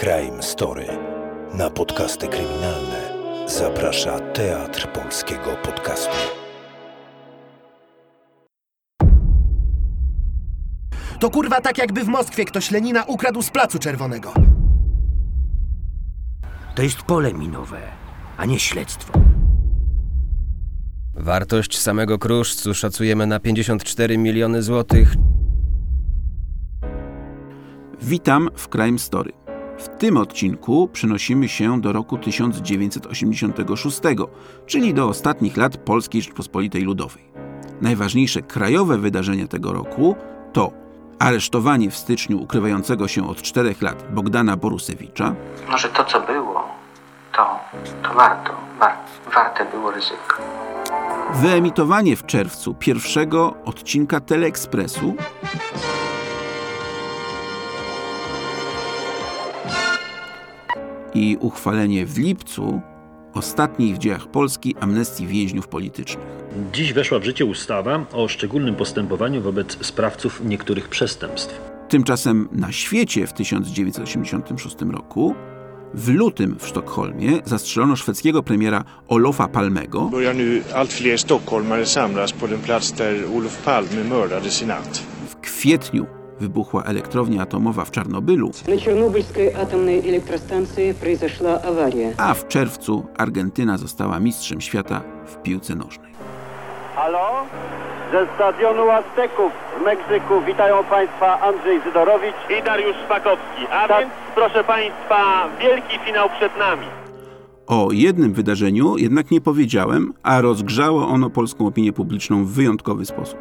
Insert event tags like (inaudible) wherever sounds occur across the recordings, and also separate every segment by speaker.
Speaker 1: Crime Story. Na podcasty kryminalne zaprasza Teatr Polskiego Podcastu.
Speaker 2: To kurwa tak jakby w Moskwie ktoś Lenina ukradł z Placu Czerwonego.
Speaker 3: To jest pole minowe, a nie śledztwo.
Speaker 4: Wartość samego kruszcu szacujemy na 54 miliony złotych.
Speaker 5: Witam w Crime Story. W tym odcinku przenosimy się do roku 1986, czyli do ostatnich lat Polskiej Rzeczpospolitej Ludowej. Najważniejsze krajowe wydarzenia tego roku to aresztowanie w styczniu ukrywającego się od czterech lat Bogdana Borusewicza,
Speaker 6: Może to, co było, to, to warto, war, warte było ryzyko.
Speaker 5: wyemitowanie w czerwcu pierwszego odcinka Teleekspresu i uchwalenie w lipcu ostatniej w dziejach Polski amnestii więźniów politycznych.
Speaker 7: Dziś weszła w życie ustawa o szczególnym postępowaniu wobec sprawców niektórych przestępstw.
Speaker 5: Tymczasem na świecie w 1986 roku, w lutym w Sztokholmie zastrzelono szwedzkiego premiera Olofa Palmego, w kwietniu wybuchła elektrownia atomowa w Czarnobylu,
Speaker 8: На Чернобыльской атомной электростанции произошла авария.
Speaker 5: a w czerwcu Argentyna została mistrzem świata w piłce nożnej.
Speaker 9: Halo? Ze stadionu Azteków w Meksyku witają Państwa Andrzej Zydorowicz
Speaker 10: i Dariusz Szpakowski. A
Speaker 9: Tak.
Speaker 10: więc, proszę Państwa, wielki finał przed nami.
Speaker 5: O jednym wydarzeniu jednak nie powiedziałem, a rozgrzało ono polską opinię publiczną w wyjątkowy sposób.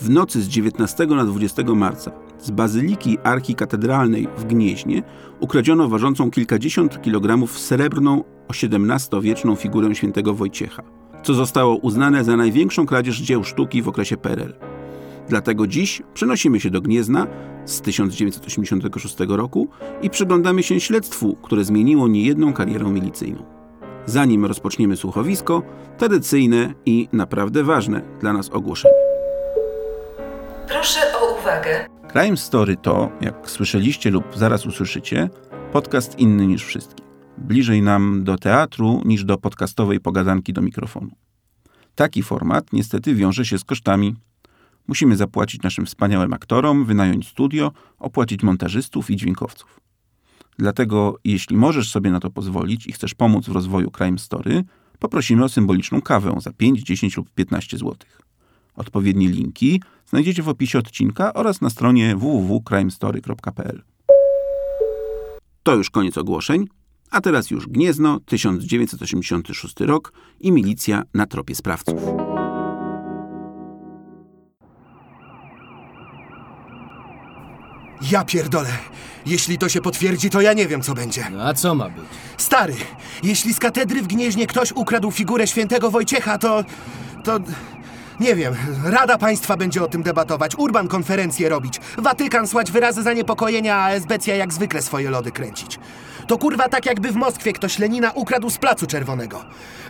Speaker 5: W nocy z 19 na 20 marca z bazyliki archikatedralnej w Gnieźnie ukradziono ważącą kilkadziesiąt kilogramów srebrną XVII-wieczną figurę świętego Wojciecha, co zostało uznane za największą kradzież dzieł sztuki w okresie PRL. Dlatego dziś przenosimy się do Gniezna z 1986 roku i przyglądamy się śledztwu, które zmieniło niejedną karierę milicyjną. Zanim rozpoczniemy słuchowisko, tradycyjne i naprawdę ważne dla nas ogłoszenie.
Speaker 11: Proszę o uwagę.
Speaker 5: Crime Story to, jak słyszeliście lub zaraz usłyszycie, podcast inny niż wszystkie. Bliżej nam do teatru niż do podcastowej pogadanki do mikrofonu. Taki format niestety wiąże się z kosztami. Musimy zapłacić naszym wspaniałym aktorom, wynająć studio, opłacić montażystów i dźwiękowców. Dlatego, jeśli możesz sobie na to pozwolić i chcesz pomóc w rozwoju Crime Story, poprosimy o symboliczną kawę za 5, 10 lub 15 zł. Odpowiednie linki znajdziecie w opisie odcinka oraz na stronie www.crimestory.pl. To już koniec ogłoszeń, a teraz już Gniezno, 1986 rok i milicja na tropie sprawców.
Speaker 2: Ja pierdolę. Jeśli to się potwierdzi, to ja nie wiem, co będzie.
Speaker 3: No a co ma być?
Speaker 2: Stary, jeśli z katedry w Gnieźnie ktoś ukradł figurę świętego Wojciecha, to... to... Nie wiem, Rada Państwa będzie o tym debatować, Urban konferencje robić, Watykan słać wyrazy zaniepokojenia, a Esbecja jak zwykle swoje lody kręcić. To kurwa tak jakby w Moskwie ktoś Lenina ukradł z Placu Czerwonego.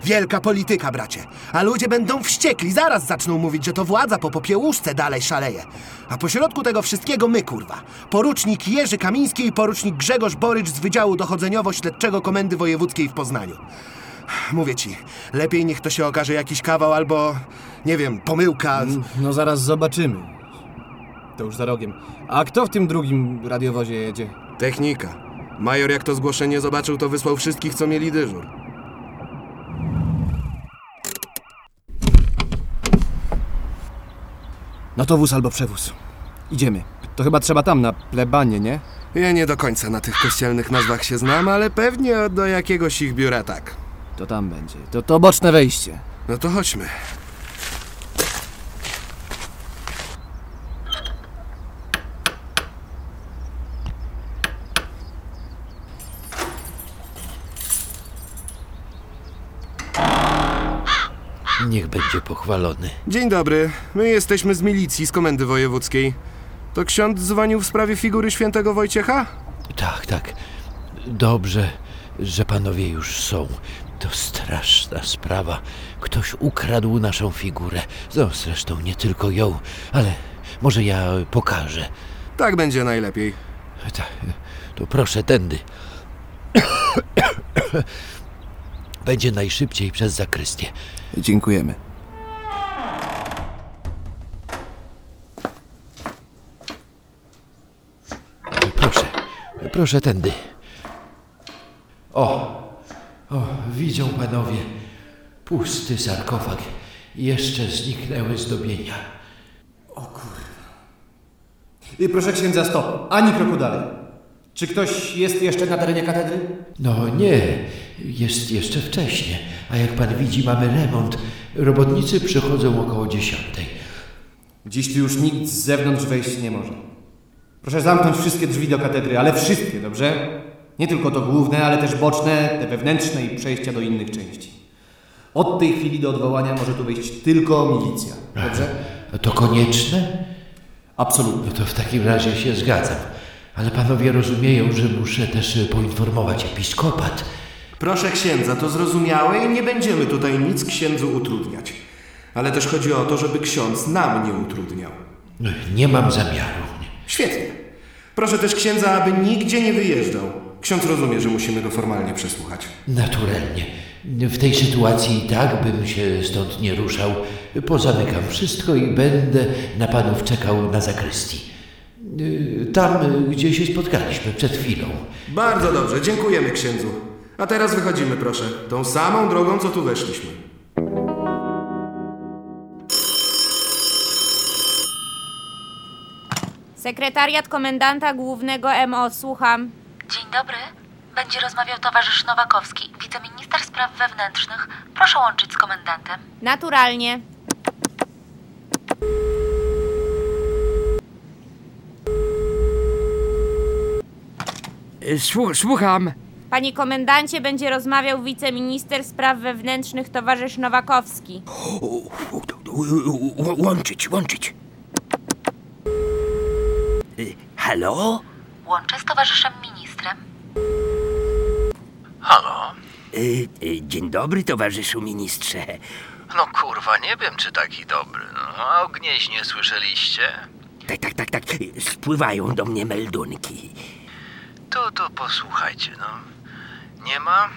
Speaker 2: Wielka polityka, bracie. A ludzie będą wściekli, zaraz zaczną mówić, że to władza po popiełuszce dalej szaleje. A pośrodku tego wszystkiego my, kurwa. Porucznik Jerzy Kamiński i porucznik Grzegorz Borycz z Wydziału Dochodzeniowo-Śledczego Komendy Wojewódzkiej w Poznaniu. Mówię ci, lepiej niech to się okaże jakiś kawał albo, nie wiem, pomyłka.
Speaker 3: No zaraz zobaczymy. To już za rogiem. A kto w tym drugim radiowozie jedzie?
Speaker 2: Technika. Major jak to zgłoszenie zobaczył, to wysłał wszystkich, co mieli dyżur.
Speaker 3: No to wóz albo przewóz. Idziemy. To chyba trzeba tam, na plebanie, nie?
Speaker 2: Ja nie do końca na tych kościelnych nazwach się znam, ale pewnie do jakiegoś ich biura tak.
Speaker 3: To tam będzie. To, to boczne wejście.
Speaker 2: No to chodźmy.
Speaker 12: Niech będzie pochwalony.
Speaker 2: Dzień dobry. My jesteśmy z milicji, z Komendy Wojewódzkiej. To ksiądz dzwonił w sprawie figury świętego Wojciecha?
Speaker 12: Tak, tak. Dobrze, że panowie już są. To straszna sprawa. Ktoś ukradł naszą figurę. No, zresztą nie tylko ją, ale może ja pokażę.
Speaker 2: Tak będzie najlepiej.
Speaker 12: Tak. To proszę tędy. (coughs) Będzie najszybciej przez zakrystię.
Speaker 3: Dziękujemy.
Speaker 12: Proszę, proszę tędy. O, o, widzą panowie, pusty sarkofag. Jeszcze zniknęły zdobienia.
Speaker 3: Y, Proszę księdza, stop. Ani kroku dalej. Czy ktoś jest jeszcze na terenie katedry?
Speaker 12: No nie, jest jeszcze wcześnie, a jak pan widzi, mamy remont. Robotnicy przychodzą około dziesiątej.
Speaker 3: Dziś tu już nikt z zewnątrz wejść nie może. Proszę zamknąć wszystkie drzwi do katedry, ale wszystkie, dobrze? Nie tylko to główne, ale też boczne, te wewnętrzne i przejścia do innych części. Od tej chwili do odwołania może tu wejść tylko milicja, dobrze?
Speaker 12: To konieczne?
Speaker 3: Absolutnie.
Speaker 12: No to w takim razie się zgadzam. Ale panowie rozumieją, że muszę też poinformować episkopat.
Speaker 2: Proszę księdza, to zrozumiałe i nie będziemy tutaj nic księdzu utrudniać. Ale też chodzi o to, żeby ksiądz nam nie utrudniał.
Speaker 12: Nie mam zamiaru.
Speaker 2: Świetnie. Proszę też księdza, aby nigdzie nie wyjeżdżał. Ksiądz rozumie, że musimy go formalnie przesłuchać.
Speaker 12: Naturalnie. W tej sytuacji i tak bym się stąd nie ruszał. Pozamykam wszystko i będę na panów czekał na zakrystii. Tam, gdzie się spotkaliśmy przed chwilą.
Speaker 2: Bardzo dobrze, dziękujemy księdzu. A teraz wychodzimy, proszę. Tą samą drogą, co tu weszliśmy.
Speaker 11: Sekretariat komendanta głównego MO, słucham.
Speaker 13: Dzień dobry. Będzie rozmawiał towarzysz Nowakowski, wiceminister spraw wewnętrznych. Proszę łączyć z komendantem.
Speaker 11: Naturalnie.
Speaker 14: słucham.
Speaker 11: Panie komendancie, będzie rozmawiał wiceminister spraw wewnętrznych towarzysz Nowakowski.
Speaker 14: Łączyć, łączyć. Y, Halo?
Speaker 13: Łączę z towarzyszem ministrem.
Speaker 15: Halo?
Speaker 14: Y, y, Dzień dobry, towarzyszu ministrze.
Speaker 15: No kurwa, nie wiem czy taki dobry. No, a o Gnieźnie słyszeliście?
Speaker 14: Tak, tak, tak, tak. Spływają do mnie meldunki.
Speaker 15: To, to posłuchajcie, no. Nie ma,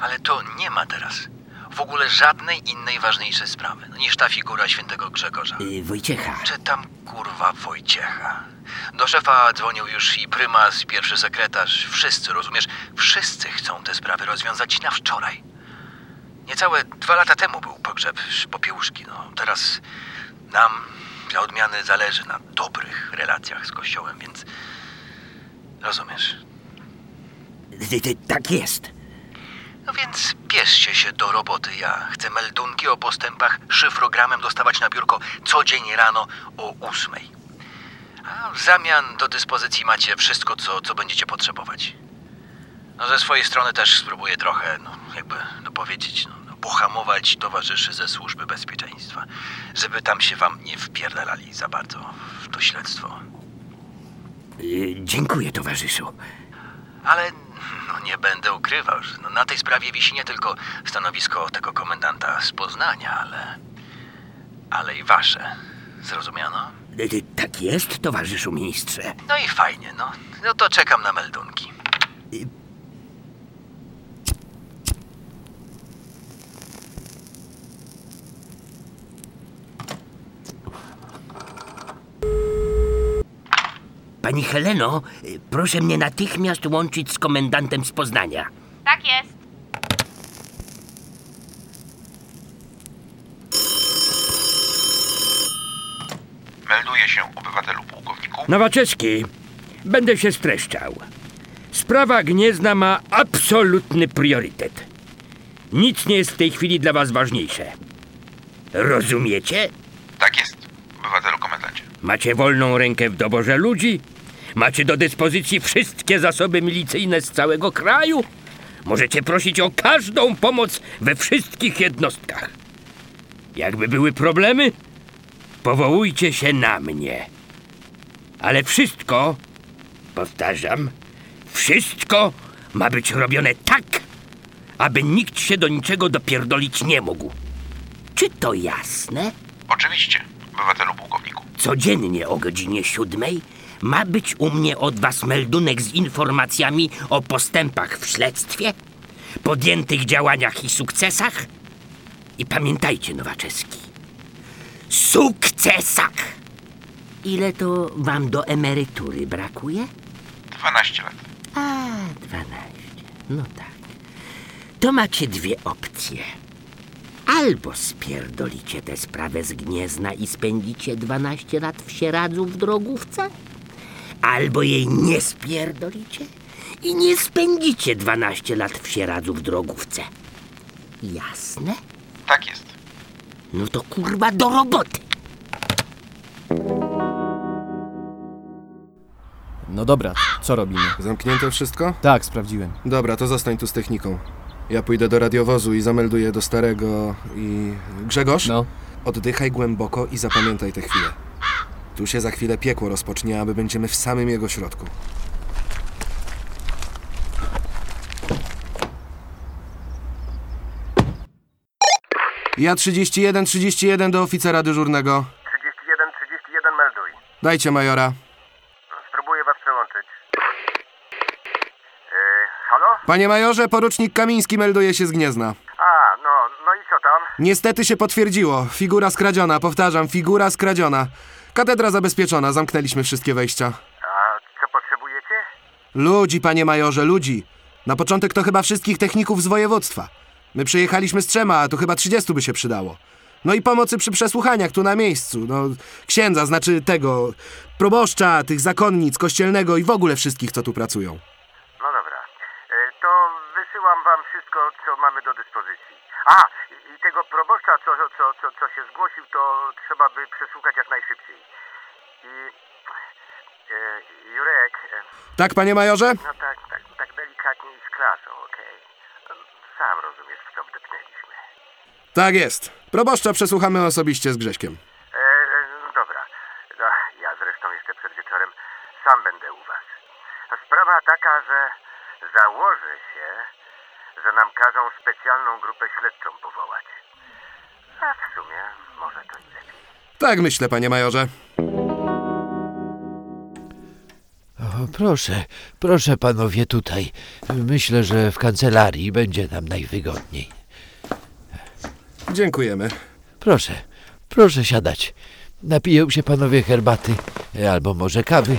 Speaker 15: ale to nie ma teraz w ogóle żadnej innej ważniejszej sprawy no, niż ta figura świętego Grzegorza.
Speaker 14: Y, Wojciecha.
Speaker 15: Czy tam kurwa Wojciecha? Do szefa dzwonił już i prymas, i pierwszy sekretarz. Wszyscy, rozumiesz? Wszyscy chcą te sprawy rozwiązać na wczoraj. Niecałe dwa lata temu był pogrzeb Popiełuszki. No, teraz nam dla odmiany zależy na dobrych relacjach z Kościołem, więc rozumiesz.
Speaker 14: Tak jest.
Speaker 15: No więc bierzcie się do roboty. Ja chcę meldunki o postępach szyfrogramem dostawać na biurko codziennie rano o ósmej. A w zamian do dyspozycji macie wszystko, co, co będziecie potrzebować. No ze swojej strony też spróbuję trochę, no jakby no powiedzieć, no, no, pohamować towarzyszy ze służby bezpieczeństwa, żeby tam się wam nie wpierdalali za bardzo w to śledztwo.
Speaker 14: Y, Dziękuję, towarzyszu.
Speaker 15: Ale nie będę ukrywał, że no, na tej sprawie wisi nie tylko stanowisko tego komendanta z Poznania, ale. ale i wasze. Zrozumiano?
Speaker 14: Y, y, Tak jest, towarzyszu ministrze.
Speaker 15: No i fajnie, no. No to czekam na meldunki.
Speaker 14: Pani Heleno, y, proszę mnie natychmiast łączyć z komendantem z Poznania.
Speaker 11: Tak jest.
Speaker 16: Melduje się obywatelu pułkowniku.
Speaker 17: Nowaczewski, będę się streszczał. Sprawa Gniezna ma absolutny priorytet. Nic nie jest w tej chwili dla was ważniejsze. Rozumiecie?
Speaker 16: Tak jest, obywatelu komendancie.
Speaker 17: Macie wolną rękę w doborze ludzi, macie do dyspozycji wszystkie zasoby milicyjne z całego kraju. Możecie prosić o każdą pomoc we wszystkich jednostkach. Jakby były problemy, powołujcie się na mnie. Ale wszystko, powtarzam, wszystko ma być robione tak, aby nikt się do niczego dopierdolić nie mógł. Czy to jasne?
Speaker 16: Oczywiście, obywatelu pułkowniku.
Speaker 14: Codziennie o godzinie siódmej ma być u mnie od was meldunek z informacjami o postępach w śledztwie, podjętych działaniach i sukcesach. I pamiętajcie, Nowaczewski, sukcesach! Ile to wam do emerytury brakuje?
Speaker 16: 12 lat.
Speaker 14: A, 12. No tak. To macie dwie opcje. Albo spierdolicie tę sprawę z Gniezna i spędzicie 12 lat w Sieradzu w drogówce, albo jej nie spierdolicie i nie spędzicie 12 lat w Sieradzu w drogówce. Jasne?
Speaker 16: Tak jest.
Speaker 14: No to kurwa do roboty.
Speaker 3: No dobra, co robimy?
Speaker 2: Zamknięte wszystko?
Speaker 3: Tak, sprawdziłem.
Speaker 2: Dobra, to zostań tu z techniką. Ja pójdę do radiowozu i zamelduję do starego i... Grzegorz?
Speaker 3: No.
Speaker 2: Oddychaj głęboko i zapamiętaj tę chwilę. Tu się za chwilę piekło rozpocznie, a my będziemy w samym jego środku. Ja 31, 31 do oficera dyżurnego.
Speaker 18: 31, 31 melduj.
Speaker 2: Dajcie majora.
Speaker 18: Spróbuję was przełączyć. Yy, halo?
Speaker 2: Panie majorze, porucznik Kamiński melduje się z Gniezna.
Speaker 18: A, no, no i co tam?
Speaker 2: Niestety się potwierdziło. Figura skradziona, powtarzam, figura skradziona. Katedra zabezpieczona, zamknęliśmy wszystkie wejścia.
Speaker 18: A co potrzebujecie?
Speaker 2: Ludzi, panie majorze, ludzi. Na początek to chyba wszystkich techników z województwa. My przyjechaliśmy z trzema, a tu chyba 30 by się przydało. No i pomocy przy przesłuchaniach tu na miejscu. No, księdza, znaczy tego, proboszcza, tych zakonnic, kościelnego i w ogóle wszystkich, co tu pracują.
Speaker 18: No dobra. Yy, to wysyłam wam wszystko, co mamy do dyspozycji. A, i, i tego proboszcza, co, co, co, co się zgłosił, to trzeba by przesłuchać jak najszybciej. I... Yy, Jurek... Yy,
Speaker 2: Tak, panie majorze?
Speaker 18: no tak, tak, tak delikatnie i z klasą, okej? No, Sam rozumiesz, w co wdepnęliśmy.
Speaker 2: Tak jest. Proboszcza przesłuchamy osobiście z Grześkiem.
Speaker 18: E, no dobra. No, ja zresztą jeszcze przed wieczorem sam będę u was. A Sprawa taka, że założę się, że nam każą specjalną grupę śledczą powołać. A w sumie może to i lepiej.
Speaker 2: Tak myślę, panie majorze.
Speaker 12: O, proszę, proszę panowie tutaj. Myślę, że w kancelarii będzie nam najwygodniej.
Speaker 2: Dziękujemy.
Speaker 12: Proszę, proszę siadać. Napiją się panowie herbaty, albo może kawy.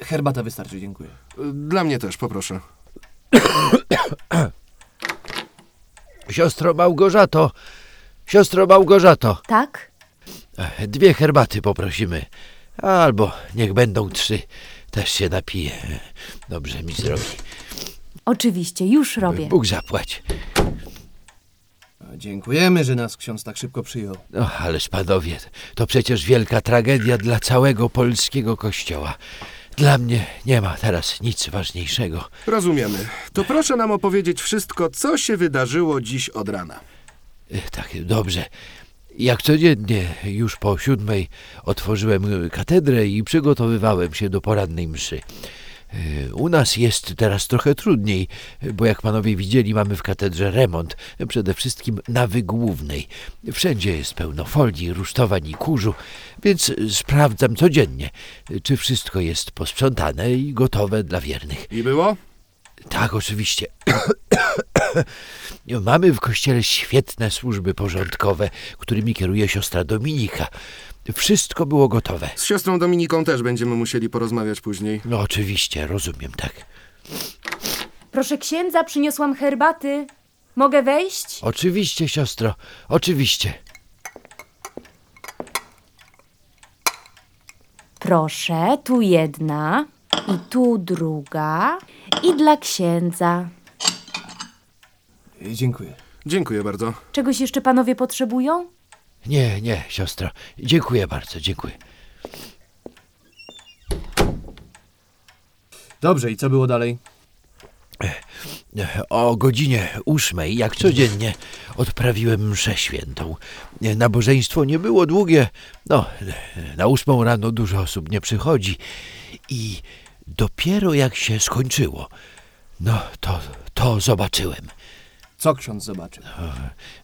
Speaker 3: Herbata wystarczy, dziękuję.
Speaker 2: Dla mnie też, poproszę. (coughs)
Speaker 12: Siostro Małgorzato, siostro Małgorzato,
Speaker 19: Tak?
Speaker 12: dwie herbaty poprosimy. Albo niech będą trzy. Też się napiję. Dobrze mi zrobi.
Speaker 19: Oczywiście, już robię.
Speaker 12: Bóg zapłać.
Speaker 3: Dziękujemy, że nas ksiądz tak szybko przyjął.
Speaker 12: No, ależ panowie, to przecież wielka tragedia dla całego polskiego kościoła. Dla mnie nie ma teraz nic ważniejszego.
Speaker 2: Rozumiemy. To proszę nam opowiedzieć wszystko, co się wydarzyło dziś od rana.
Speaker 12: Tak, dobrze. Jak codziennie, już po siódmej otworzyłem katedrę i przygotowywałem się do porannej mszy. U nas jest teraz trochę trudniej, bo jak panowie widzieli, mamy w katedrze remont, przede wszystkim nawy głównej. Wszędzie jest pełno folii, rusztowań i kurzu, więc sprawdzam codziennie, czy wszystko jest posprzątane i gotowe dla wiernych.
Speaker 2: I było?
Speaker 12: Tak, oczywiście. (coughs) Mamy w kościele świetne służby porządkowe, którymi kieruje siostra Dominika. Wszystko było gotowe.
Speaker 2: Z siostrą Dominiką też będziemy musieli porozmawiać później.
Speaker 12: No oczywiście, rozumiem, tak.
Speaker 19: Proszę księdza, przyniosłam herbaty. Mogę wejść?
Speaker 12: Oczywiście, siostro, oczywiście.
Speaker 19: Proszę, tu jedna i tu druga i dla księdza.
Speaker 3: Dziękuję.
Speaker 2: Dziękuję bardzo.
Speaker 19: Czegoś jeszcze panowie potrzebują?
Speaker 12: Nie, nie, siostro. Dziękuję bardzo, dziękuję.
Speaker 3: Dobrze, i co było dalej?
Speaker 12: O godzinie ósmej, jak codziennie, odprawiłem mszę świętą. Nabożeństwo nie było długie. No, na ósmą rano dużo osób nie przychodzi. I dopiero jak się skończyło, no to, to zobaczyłem.
Speaker 3: Co ksiądz zobaczył?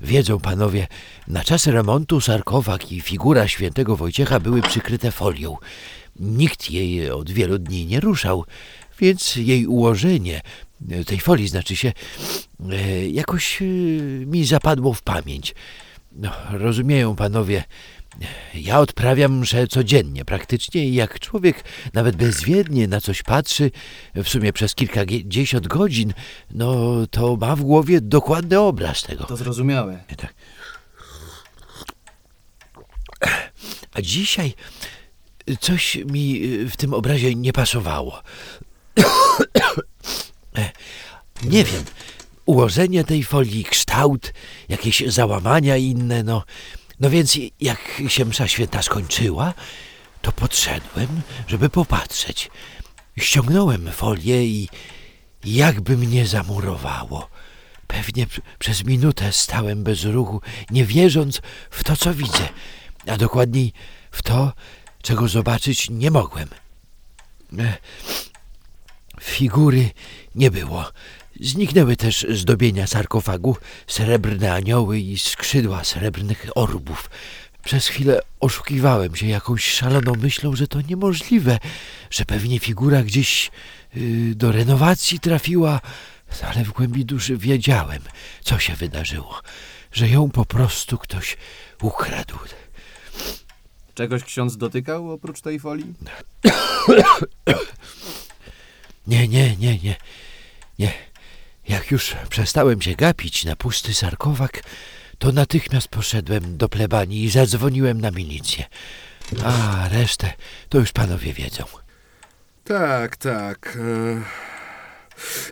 Speaker 12: Wiedzą panowie, na czas remontu sarkofag i figura świętego Wojciecha były przykryte folią. Nikt jej od wielu dni nie ruszał, więc jej ułożenie, tej folii znaczy się, e, jakoś e, mi zapadło w pamięć. No, rozumieją panowie, ja odprawiam mszę codziennie praktycznie i jak człowiek nawet bezwiednie na coś patrzy, w sumie przez kilkadziesiąt godzin, no to ma w głowie dokładny obraz tego.
Speaker 3: To zrozumiałe.
Speaker 12: Tak. A dzisiaj coś mi w tym obrazie nie pasowało. (coughs) Nie wiem, ułożenie tej folii, kształt, jakieś załamania inne, no. No więc jak się msza święta skończyła, to podszedłem, żeby popatrzeć. Ściągnąłem folię i jakby mnie zamurowało. Pewnie przez minutę stałem bez ruchu, nie wierząc w to, co widzę, a dokładniej w to, czego zobaczyć nie mogłem. E, Figury nie było. Zniknęły też zdobienia sarkofagu, srebrne anioły i skrzydła srebrnych orbów. Przez chwilę oszukiwałem się jakąś szaloną myślą, że to niemożliwe, że pewnie figura gdzieś y, do renowacji trafiła, ale w głębi duszy wiedziałem, co się wydarzyło, że ją po prostu ktoś ukradł.
Speaker 3: Czegoś ksiądz dotykał oprócz tej folii? (coughs)
Speaker 12: Nie, nie, nie, nie, nie. Jak już przestałem się gapić na pusty sarkowag, to natychmiast poszedłem do plebanii i zadzwoniłem na milicję. A resztę to już panowie wiedzą.
Speaker 2: Tak, tak. e.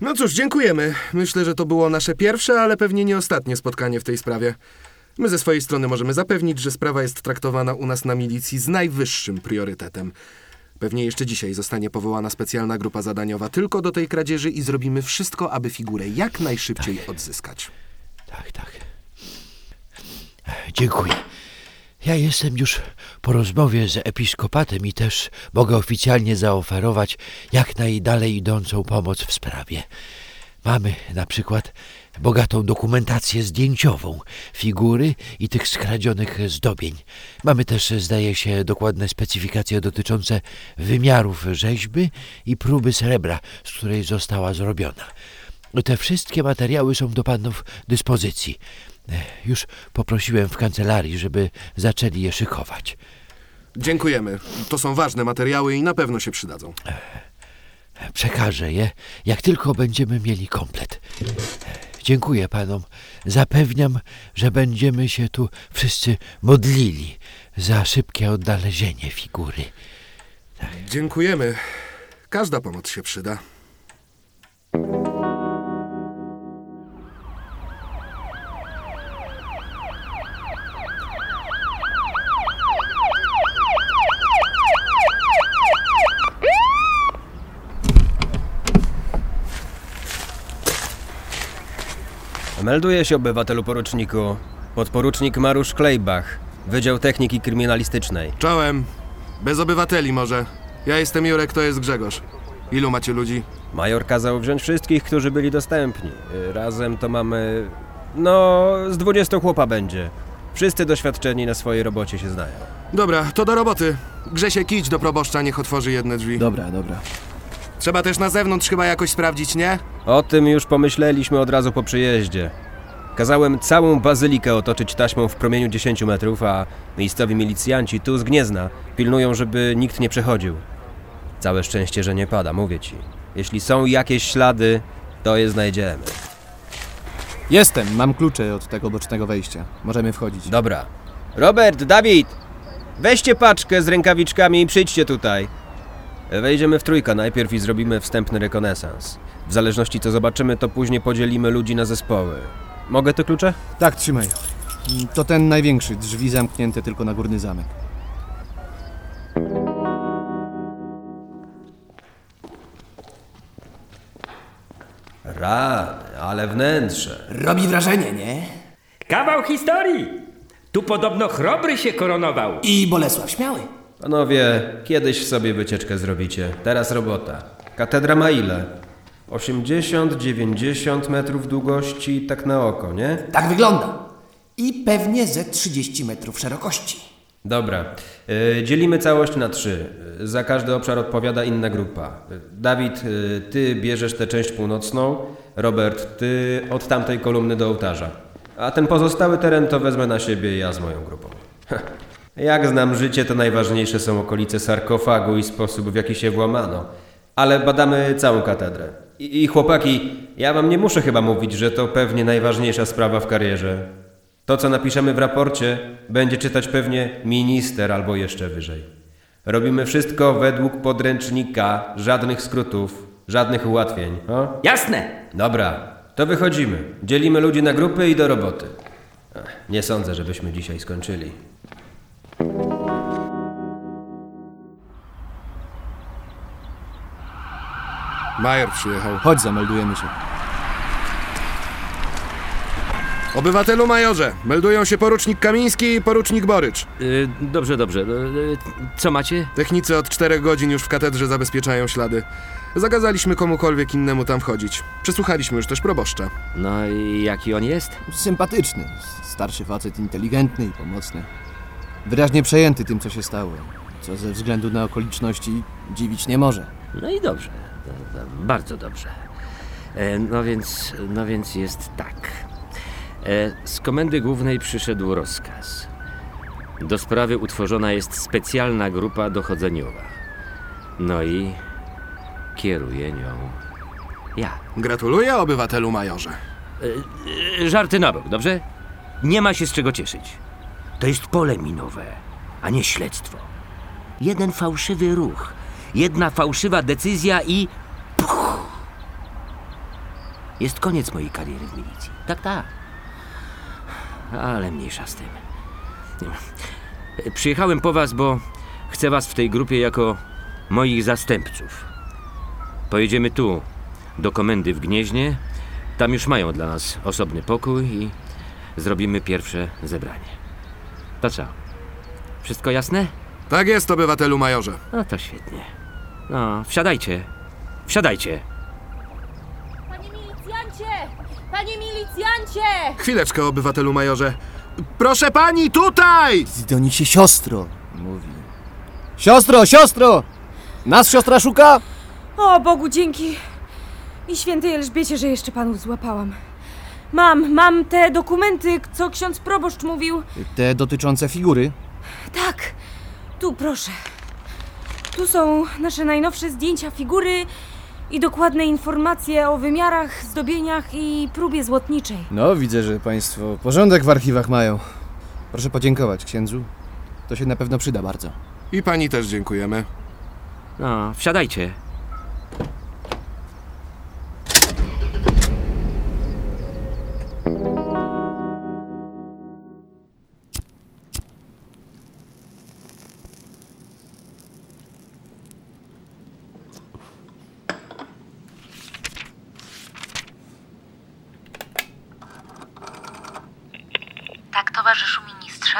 Speaker 2: No cóż, dziękujemy. Myślę, że to było nasze pierwsze, ale pewnie nie ostatnie spotkanie w tej sprawie. My ze swojej strony możemy zapewnić, że sprawa jest traktowana u nas na milicji z najwyższym priorytetem. Pewnie jeszcze dzisiaj zostanie powołana specjalna grupa zadaniowa tylko do tej kradzieży i zrobimy wszystko, aby figurę jak najszybciej odzyskać.
Speaker 12: Tak, tak. Dziękuję. Ja jestem już po rozmowie z episkopatem i też mogę oficjalnie zaoferować jak najdalej idącą pomoc w sprawie. Mamy na przykład bogatą dokumentację zdjęciową, figury i tych skradzionych zdobień. Mamy też, zdaje się, dokładne specyfikacje dotyczące wymiarów rzeźby i próby srebra, z której została zrobiona. Te wszystkie materiały są do panów dyspozycji. Już poprosiłem w kancelarii, żeby zaczęli je szykować.
Speaker 2: Dziękujemy. To są ważne materiały i na pewno się przydadzą.
Speaker 12: Przekażę je, jak tylko będziemy mieli komplet. Dziękuję panom. Zapewniam, że będziemy się tu wszyscy modlili za szybkie odnalezienie figury.
Speaker 2: Dziękujemy. Każda pomoc się przyda.
Speaker 4: Melduje się obywatelu poruczniku. Podporucznik Marusz Klejbach, Wydział Techniki Kryminalistycznej.
Speaker 2: Czołem. Bez obywateli może. Ja jestem Jurek, to jest Grzegorz. Ilu macie ludzi?
Speaker 4: Major kazał wziąć wszystkich, którzy byli dostępni. Y, Razem to mamy... No, z 20 chłopa będzie. Wszyscy doświadczeni na swojej robocie się znają.
Speaker 2: Dobra, to do roboty. Grzesiek, idź do proboszcza, niech otworzy jedne drzwi.
Speaker 3: Dobra, dobra.
Speaker 2: Trzeba też na zewnątrz chyba jakoś sprawdzić, nie?
Speaker 4: O tym już pomyśleliśmy od razu po przyjeździe. Kazałem całą bazylikę otoczyć taśmą w promieniu 10 metrów, a miejscowi milicjanci tu z Gniezna pilnują, żeby nikt nie przechodził. Całe szczęście, że nie pada, mówię ci. Jeśli są jakieś ślady, to je znajdziemy.
Speaker 3: Jestem, mam klucze od tego bocznego wejścia. Możemy wchodzić.
Speaker 4: Dobra. Robert, Dawid! Weźcie paczkę z rękawiczkami i przyjdźcie tutaj. Wejdziemy w trójkę najpierw i zrobimy wstępny rekonesans. W zależności co zobaczymy, to później podzielimy ludzi na zespoły. Mogę te klucze?
Speaker 3: Tak, trzymaj. To ten największy, drzwi zamknięte tylko na górny zamek.
Speaker 4: Rany, ale wnętrze.
Speaker 20: Robi wrażenie, nie?
Speaker 17: Kawał historii! Tu podobno chrobry się koronował.
Speaker 20: I Bolesław Śmiały.
Speaker 4: Panowie, kiedyś sobie wycieczkę zrobicie. Teraz robota. Katedra ma ile? 80-90 metrów długości, tak na oko, nie?
Speaker 20: Tak wygląda. I pewnie ze 30 metrów szerokości.
Speaker 4: Dobra. Y, dzielimy całość na trzy. Za każdy obszar odpowiada inna grupa. Dawid, y, ty bierzesz tę część północną. Robert, ty od tamtej kolumny do ołtarza. A ten pozostały teren to wezmę na siebie ja z moją grupą. (laughs) Jak znam życie, to najważniejsze są okolice sarkofagu i sposób, w jaki się włamano. Ale badamy całą katedrę. I, I chłopaki, ja wam nie muszę chyba mówić, że to pewnie najważniejsza sprawa w karierze. To, co napiszemy w raporcie, będzie czytać pewnie minister albo jeszcze wyżej. Robimy wszystko według podręcznika, żadnych skrótów, żadnych ułatwień. O?
Speaker 20: Jasne!
Speaker 4: Dobra, to wychodzimy. Dzielimy ludzi na grupy i do roboty. Ech, Nie sądzę, żebyśmy dzisiaj skończyli.
Speaker 21: Major przyjechał.
Speaker 22: Chodź, zameldujemy się.
Speaker 21: Obywatelu majorze, meldują się porucznik Kamiński i porucznik Borycz.
Speaker 23: Y, dobrze, dobrze. Y, co macie?
Speaker 21: Technicy od czterech godzin już w katedrze zabezpieczają ślady. Zakazaliśmy komukolwiek innemu tam wchodzić. Przesłuchaliśmy już też proboszcza.
Speaker 23: No i jaki on jest?
Speaker 22: Sympatyczny. Starszy facet, inteligentny i pomocny. Wyraźnie przejęty tym, co się stało. Co ze względu na okoliczności dziwić nie może.
Speaker 23: No i dobrze. To- to Bardzo dobrze. E, No więc, no więc jest tak. E, Z komendy głównej przyszedł rozkaz. Do sprawy utworzona jest specjalna grupa dochodzeniowa. No i kieruję nią ja.
Speaker 21: Gratuluję, obywatelu majorze.
Speaker 23: E, Żarty na bok, dobrze? Nie ma się z czego cieszyć.
Speaker 14: To jest pole minowe, a nie śledztwo. Jeden fałszywy ruch, jedna fałszywa decyzja i. Puch! Jest koniec mojej kariery w milicji. Tak, tak.
Speaker 23: Ale mniejsza z tym. Przyjechałem po was, bo chcę was w tej grupie jako moich zastępców. Pojedziemy tu, do komendy w Gnieźnie. Tam już mają dla nas osobny pokój i zrobimy pierwsze zebranie. To co? Wszystko jasne?
Speaker 21: Tak jest, obywatelu majorze.
Speaker 23: No to świetnie. No, wsiadajcie. Wsiadajcie.
Speaker 11: Panie milicjancie! Panie milicjancie!
Speaker 21: Chwileczkę, obywatelu majorze. Proszę pani, tutaj!
Speaker 22: Do nich się siostro mówi. Siostro, siostro! Nas siostra szuka?
Speaker 19: O Bogu dzięki. I świętej Elżbiecie, że jeszcze panów złapałam. Mam, mam te dokumenty, co ksiądz proboszcz mówił.
Speaker 22: Te dotyczące figury.
Speaker 19: Tak, tu proszę. Tu są nasze najnowsze zdjęcia figury i dokładne informacje o wymiarach, zdobieniach i próbie złotniczej.
Speaker 22: No, widzę, że państwo porządek w archiwach mają. Proszę podziękować księdzu. To się na pewno przyda bardzo.
Speaker 21: I pani też dziękujemy.
Speaker 23: No, wsiadajcie.
Speaker 13: Towarzyszu ministrze?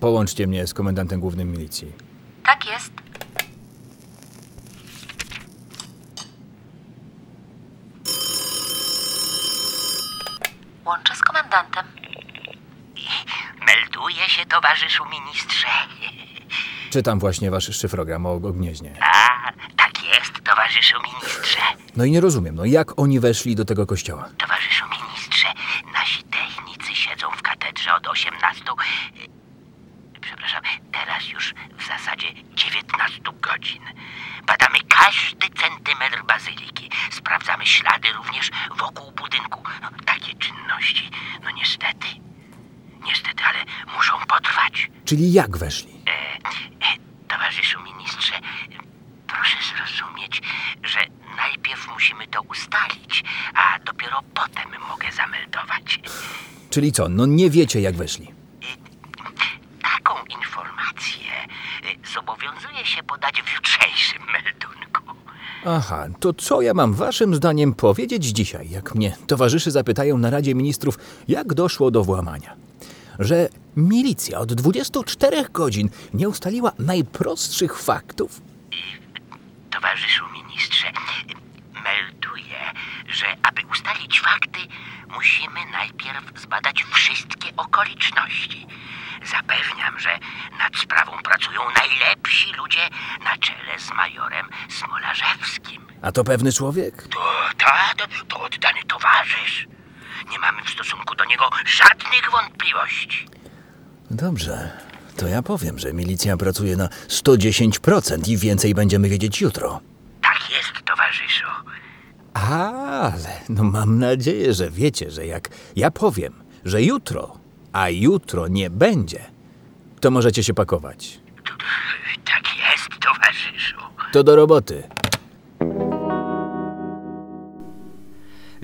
Speaker 22: Połączcie mnie z komendantem głównym milicji.
Speaker 13: Tak jest. Łączę z komendantem.
Speaker 14: Melduje się, towarzyszu ministrze.
Speaker 22: Czytam właśnie wasz szyfrogram o Gnieźnie.
Speaker 14: A, tak jest, towarzyszu ministrze.
Speaker 22: No i nie rozumiem, no jak oni weszli do tego kościoła?
Speaker 14: Towarzyszu ministrze, nasi technicy siedzą w katedrze od 18. y, Przepraszam, teraz już w zasadzie 19 godzin. Badamy każdy centymetr bazyliki. Sprawdzamy ślady również wokół budynku. No, takie czynności, no niestety, niestety, ale muszą potrwać.
Speaker 22: Jak weszli?
Speaker 14: Towarzyszu ministrze, proszę zrozumieć, że najpierw musimy to ustalić, a dopiero potem mogę zameldować.
Speaker 22: Czyli co, no nie wiecie jak weszli?
Speaker 14: Taką informację zobowiązuję się podać w jutrzejszym meldunku.
Speaker 22: Aha, to co ja mam waszym zdaniem powiedzieć dzisiaj, jak mnie towarzyszy zapytają na Radzie Ministrów, jak doszło do włamania? że milicja od 24 godzin nie ustaliła najprostszych faktów?
Speaker 14: Towarzyszu ministrze, melduję, że aby ustalić fakty, musimy najpierw zbadać wszystkie okoliczności. Zapewniam, że nad sprawą pracują najlepsi ludzie na czele z majorem Smolarzewskim.
Speaker 22: A to pewny człowiek?
Speaker 14: To, ta, to, to oddany towarzysz. Nie mamy w stosunku do niego żadnych wątpliwości.
Speaker 22: Dobrze. To ja powiem, że milicja pracuje na 110% i więcej będziemy wiedzieć jutro.
Speaker 14: Tak jest, towarzyszu.
Speaker 22: Ale no mam nadzieję, że wiecie, że jak ja powiem, że jutro, a jutro nie będzie, to możecie się pakować. (laughs)
Speaker 14: Tak jest, towarzyszu.
Speaker 22: To do roboty.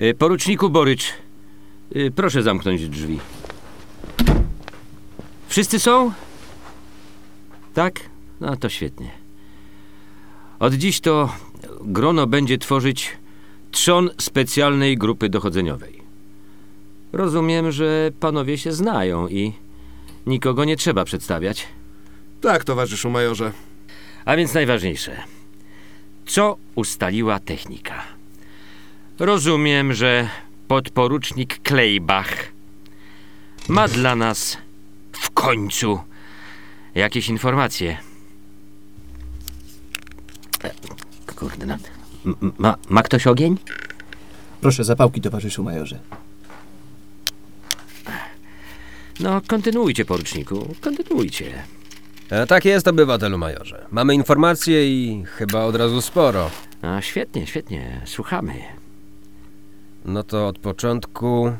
Speaker 23: Y, Poruczniku Borycz, y, proszę zamknąć drzwi. Wszyscy są? Tak? No to świetnie. Od dziś to grono będzie tworzyć trzon specjalnej grupy dochodzeniowej. Rozumiem, że panowie się znają i nikogo nie trzeba przedstawiać.
Speaker 21: Tak, towarzyszu majorze.
Speaker 23: A więc najważniejsze. Co ustaliła technika? Rozumiem, że podporucznik Klejbach ma dla nas w końcu jakieś informacje. Kurde, no. M- Ma, ma ktoś ogień?
Speaker 3: Proszę zapałki, towarzyszu majorze.
Speaker 23: No, kontynuujcie, poruczniku, kontynuujcie.
Speaker 4: E, tak jest, obywatelu majorze. Mamy informacje i chyba od razu sporo.
Speaker 23: A, świetnie, świetnie, słuchamy.
Speaker 4: No to od początku.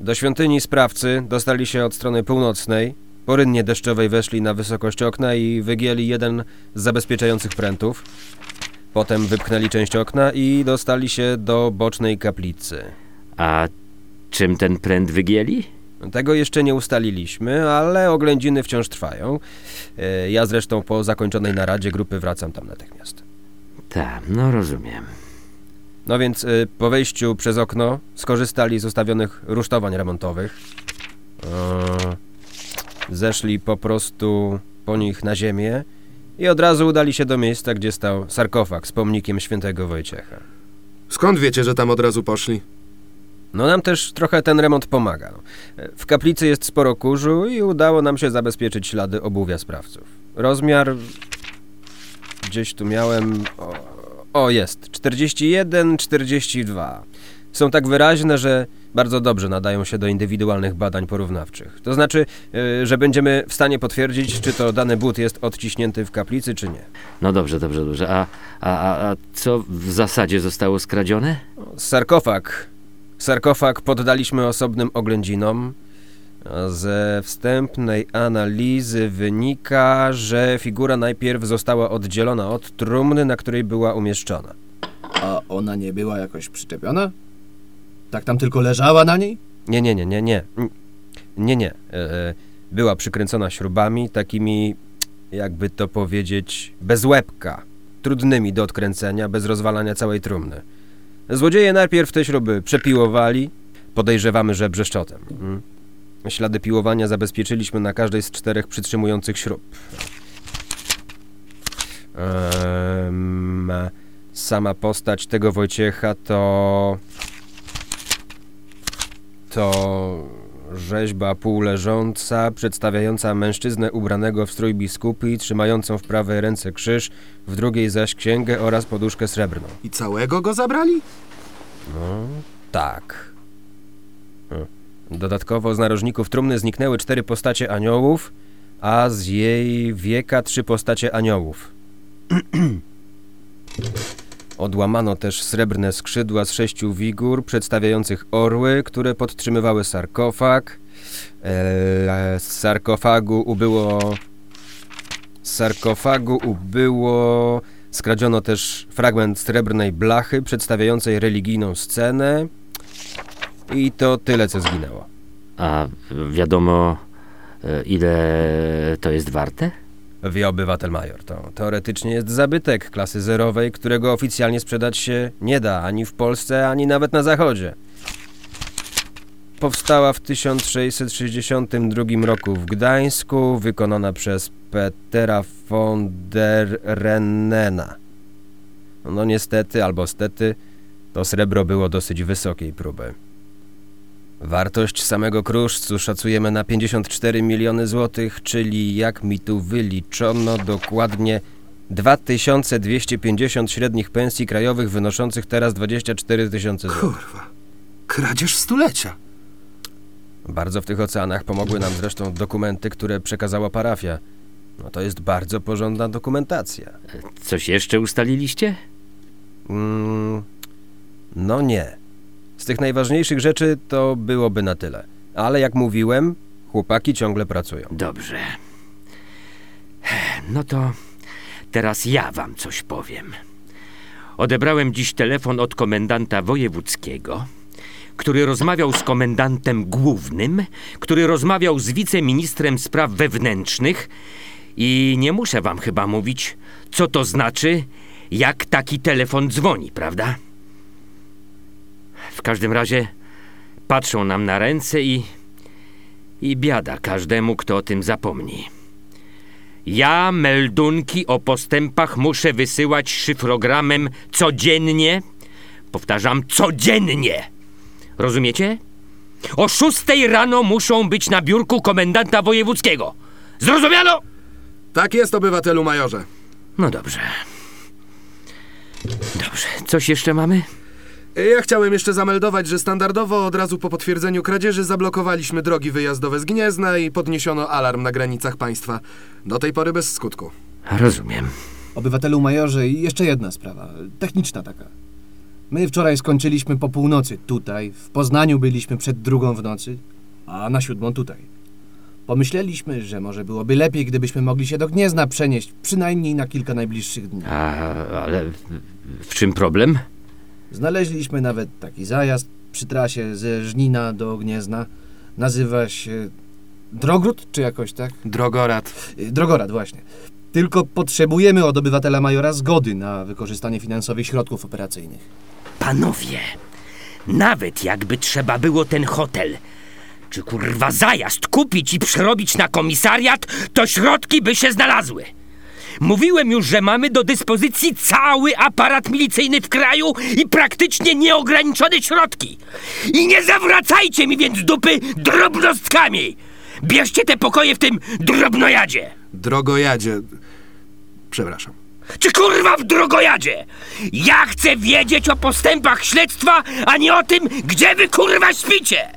Speaker 4: Do świątyni sprawcy dostali się od strony północnej. Po rynnie deszczowej weszli na wysokość okna i wygięli jeden z zabezpieczających prętów. Potem wypchnęli część okna i dostali się do bocznej kaplicy.
Speaker 23: A czym ten pręt wygięli?
Speaker 4: Tego jeszcze nie ustaliliśmy, ale oględziny wciąż trwają. E, Ja zresztą po zakończonej naradzie grupy wracam tam natychmiast.
Speaker 23: Tak, no rozumiem.
Speaker 4: No więc y, po wejściu przez okno skorzystali z ustawionych rusztowań remontowych. E, Zeszli po prostu po nich na ziemię i od razu udali się do miejsca, gdzie stał sarkofag z pomnikiem świętego Wojciecha.
Speaker 21: Skąd wiecie, że tam od razu poszli?
Speaker 4: No nam też trochę ten remont pomaga. W kaplicy jest sporo kurzu i udało nam się zabezpieczyć ślady obuwia sprawców. Rozmiar... Gdzieś tu miałem... O, o jest. 41, 42. Są tak wyraźne, że bardzo dobrze nadają się do indywidualnych badań porównawczych. To znaczy, e, że będziemy w stanie potwierdzić, czy to dany but jest odciśnięty w kaplicy, czy nie.
Speaker 23: No dobrze, dobrze, dobrze. A, a, a, a co w zasadzie zostało skradzione?
Speaker 4: Sarkofag. Sarkofag poddaliśmy osobnym oględzinom. Ze wstępnej analizy wynika, że figura najpierw została oddzielona od trumny, na której była umieszczona.
Speaker 3: A ona nie była jakoś przyczepiona? Tak tam tylko leżała na niej?
Speaker 4: Nie, nie, nie, nie, nie. Nie, nie. E, Była przykręcona śrubami, takimi, jakby to powiedzieć, bez łebka. Trudnymi do odkręcenia, bez rozwalania całej trumny. Złodzieje najpierw te śruby przepiłowali. Podejrzewamy, że brzeszczotem. Mm. Ślady piłowania zabezpieczyliśmy na każdej z czterech przytrzymujących śrub. Em, sama postać tego Wojciecha to... To rzeźba półleżąca, przedstawiająca mężczyznę ubranego w strój biskupi, trzymającą w prawej ręce krzyż, w drugiej zaś księgę oraz poduszkę srebrną.
Speaker 21: I całego go zabrali?
Speaker 4: No, tak. Hmm. Dodatkowo z narożników trumny zniknęły cztery postacie aniołów, a z jej wieka trzy postacie aniołów. (clears throat) Odłamano też srebrne skrzydła z sześciu wigur przedstawiających orły, które podtrzymywały sarkofag. Eee, z sarkofagu ubyło... Z sarkofagu ubyło... Skradziono też fragment srebrnej blachy przedstawiającej religijną scenę. I to tyle, co zginęło.
Speaker 23: A wiadomo, e, ile to jest warte?
Speaker 4: Wie obywatel major. To teoretycznie jest zabytek klasy zerowej, którego oficjalnie sprzedać się nie da ani w Polsce, ani nawet na zachodzie. Powstała w 1662 roku w Gdańsku, wykonana przez Petera von der Rennena. No niestety, albo stety, to srebro było dosyć wysokiej próby. Wartość samego kruszcu szacujemy na 54 miliony złotych, czyli jak mi tu wyliczono dokładnie 2250 średnich pensji krajowych wynoszących teraz 24 tysiące złotych.
Speaker 24: Kurwa. Kradzież stulecia.
Speaker 4: Bardzo w tych oceanach pomogły nam zresztą dokumenty, które przekazała parafia. No to jest bardzo porządna dokumentacja.
Speaker 25: Coś jeszcze ustaliliście?
Speaker 4: Mm, no nie. Z tych najważniejszych rzeczy to byłoby na tyle. Ale jak mówiłem, chłopaki ciągle pracują.
Speaker 14: Dobrze. No to teraz ja wam coś powiem. Odebrałem dziś telefon od komendanta wojewódzkiego, który rozmawiał z komendantem głównym, który rozmawiał z wiceministrem spraw wewnętrznych i nie muszę wam chyba mówić, co to znaczy, jak taki telefon dzwoni, prawda? W każdym razie patrzą nam na ręce i. i biada każdemu, kto o tym zapomni. Ja meldunki o postępach muszę wysyłać szyfrogramem codziennie. Powtarzam, codziennie. Rozumiecie? O szóstej rano muszą być na biurku komendanta wojewódzkiego. Zrozumiano?
Speaker 2: Tak jest, obywatelu majorze.
Speaker 14: No dobrze. Dobrze. Coś jeszcze mamy?
Speaker 2: Ja chciałem jeszcze zameldować, że standardowo od razu po potwierdzeniu kradzieży zablokowaliśmy drogi wyjazdowe z Gniezna i podniesiono alarm na granicach państwa. Do tej pory bez skutku.
Speaker 14: Rozumiem.
Speaker 3: Obywatelu majorze, i jeszcze jedna sprawa, techniczna taka. My wczoraj skończyliśmy po północy tutaj, w Poznaniu byliśmy przed drugą w nocy, a na siódmą tutaj. Pomyśleliśmy, że może byłoby lepiej, gdybyśmy mogli się do Gniezna przenieść, przynajmniej na kilka najbliższych dni.
Speaker 14: A, ale w, w czym problem?
Speaker 3: Znaleźliśmy nawet taki zajazd przy trasie ze Żnina do Gniezna. Nazywa się Drogród, czy jakoś tak?
Speaker 2: Drogorad.
Speaker 3: Y, Drogorad, właśnie. Tylko potrzebujemy od obywatela majora zgody na wykorzystanie finansowych środków operacyjnych.
Speaker 14: Panowie, nawet jakby trzeba było ten hotel, czy kurwa zajazd kupić i przerobić na komisariat, to środki by się znalazły. Mówiłem już, że mamy do dyspozycji cały aparat milicyjny w kraju i praktycznie nieograniczone środki. I nie zawracajcie mi więc dupy drobnostkami! Bierzcie te pokoje w tym drobnojadzie!
Speaker 2: Drogojadzie. Przepraszam.
Speaker 14: Czy kurwa w drogojadzie? Ja chcę wiedzieć o postępach śledztwa, a nie o tym, gdzie wy kurwa śpicie!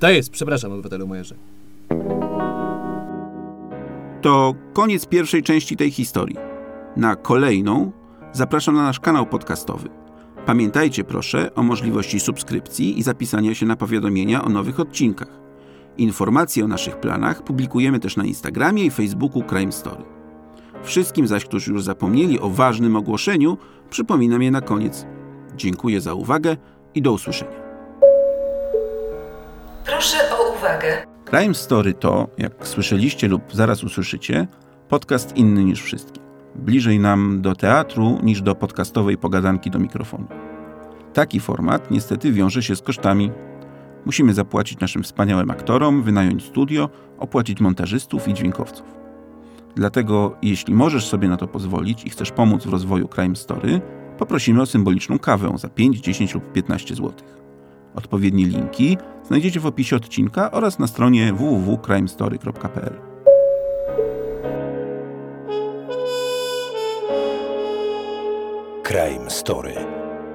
Speaker 3: To jest, przepraszam, obywatelu majorze.
Speaker 5: To koniec pierwszej części tej historii. Na kolejną zapraszam na nasz kanał podcastowy. Pamiętajcie proszę o możliwości subskrypcji i zapisania się na powiadomienia o nowych odcinkach. Informacje o naszych planach publikujemy też na Instagramie i Facebooku Crime Story. Wszystkim zaś, którzy już zapomnieli o ważnym ogłoszeniu, przypominam je na koniec. Dziękuję za uwagę i do usłyszenia.
Speaker 13: Proszę o uwagę.
Speaker 5: Crime Story to, jak słyszeliście lub zaraz usłyszycie, podcast inny niż wszystkie. Bliżej nam do teatru niż do podcastowej pogadanki do mikrofonu. Taki format niestety wiąże się z kosztami. Musimy zapłacić naszym wspaniałym aktorom, wynająć studio, opłacić montażystów i dźwiękowców. Dlatego, jeśli możesz sobie na to pozwolić i chcesz pomóc w rozwoju Crime Story, poprosimy o symboliczną kawę za 5, 10 lub 15 zł. Odpowiednie linki znajdziecie w opisie odcinka oraz na stronie www.crimestory.pl.
Speaker 26: Crime Story.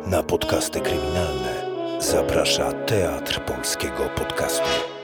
Speaker 26: Na podcasty kryminalne zaprasza Teatr Polskiego Podcastu.